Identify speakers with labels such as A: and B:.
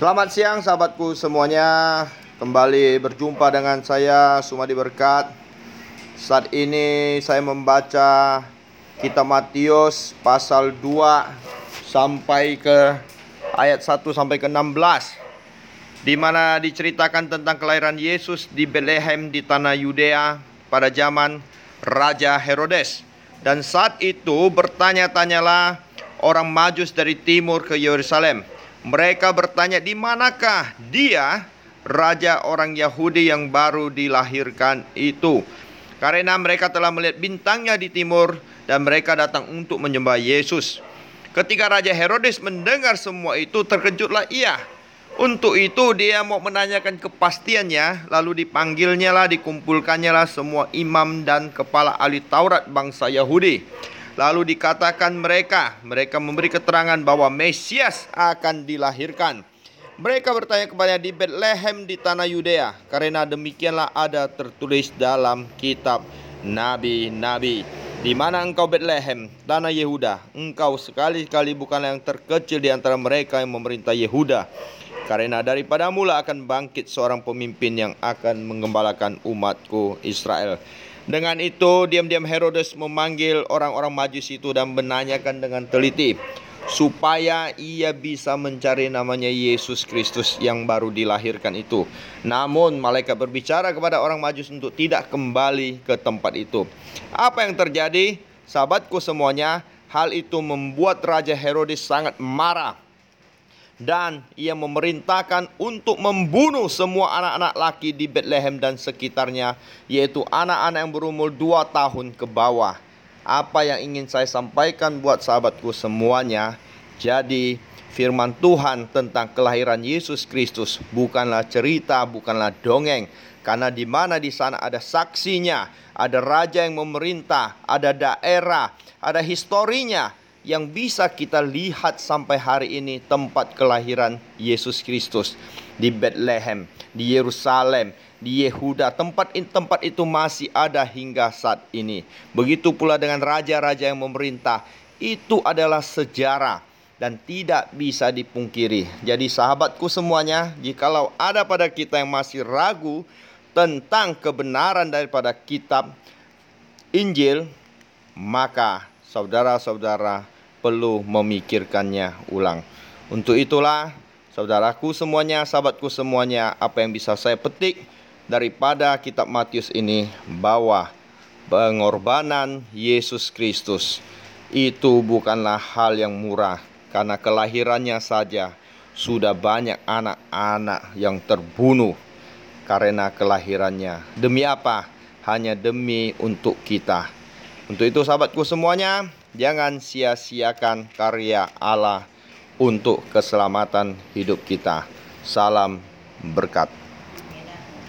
A: Selamat siang sahabatku semuanya Kembali berjumpa dengan saya Sumadi Berkat Saat ini saya membaca Kitab Matius pasal 2 Sampai ke ayat 1 sampai ke 16 di mana diceritakan tentang kelahiran Yesus di Bethlehem di tanah Yudea pada zaman Raja Herodes. Dan saat itu bertanya-tanyalah orang Majus dari timur ke Yerusalem. Mereka bertanya di manakah dia raja orang Yahudi yang baru dilahirkan itu. Karena mereka telah melihat bintangnya di timur dan mereka datang untuk menyembah Yesus. Ketika Raja Herodes mendengar semua itu terkejutlah ia untuk itu dia mau menanyakan kepastiannya, lalu dipanggilnya lah, dikumpulkannya lah semua imam dan kepala ahli Taurat bangsa Yahudi. Lalu dikatakan mereka, mereka memberi keterangan bahwa Mesias akan dilahirkan. Mereka bertanya kepadanya di Bethlehem di tanah Yudea, karena demikianlah ada tertulis dalam kitab nabi-nabi. Di mana engkau Bethlehem, tanah Yehuda, engkau sekali-kali bukanlah yang terkecil di antara mereka yang memerintah Yehuda karena daripada mula akan bangkit seorang pemimpin yang akan mengembalakan umatku Israel. Dengan itu diam-diam Herodes memanggil orang-orang majus itu dan menanyakan dengan teliti supaya ia bisa mencari namanya Yesus Kristus yang baru dilahirkan itu. Namun malaikat berbicara kepada orang majus untuk tidak kembali ke tempat itu. Apa yang terjadi? Sahabatku semuanya, hal itu membuat Raja Herodes sangat marah dan ia memerintahkan untuk membunuh semua anak-anak laki di Bethlehem dan sekitarnya yaitu anak-anak yang berumur dua tahun ke bawah. Apa yang ingin saya sampaikan buat sahabatku semuanya? Jadi firman Tuhan tentang kelahiran Yesus Kristus bukanlah cerita, bukanlah dongeng. Karena di mana di sana ada saksinya, ada raja yang memerintah, ada daerah, ada historinya, yang bisa kita lihat sampai hari ini tempat kelahiran Yesus Kristus di Bethlehem, di Yerusalem, di Yehuda. Tempat tempat itu masih ada hingga saat ini. Begitu pula dengan raja-raja yang memerintah. Itu adalah sejarah dan tidak bisa dipungkiri. Jadi sahabatku semuanya, jikalau ada pada kita yang masih ragu tentang kebenaran daripada kitab Injil, maka saudara-saudara perlu memikirkannya ulang. Untuk itulah, saudaraku semuanya, sahabatku semuanya, apa yang bisa saya petik daripada kitab Matius ini bahwa pengorbanan Yesus Kristus itu bukanlah hal yang murah karena kelahirannya saja sudah banyak anak-anak yang terbunuh karena kelahirannya. Demi apa? Hanya demi untuk kita. Untuk itu sahabatku semuanya, jangan sia-siakan karya Allah untuk keselamatan hidup kita. Salam berkat.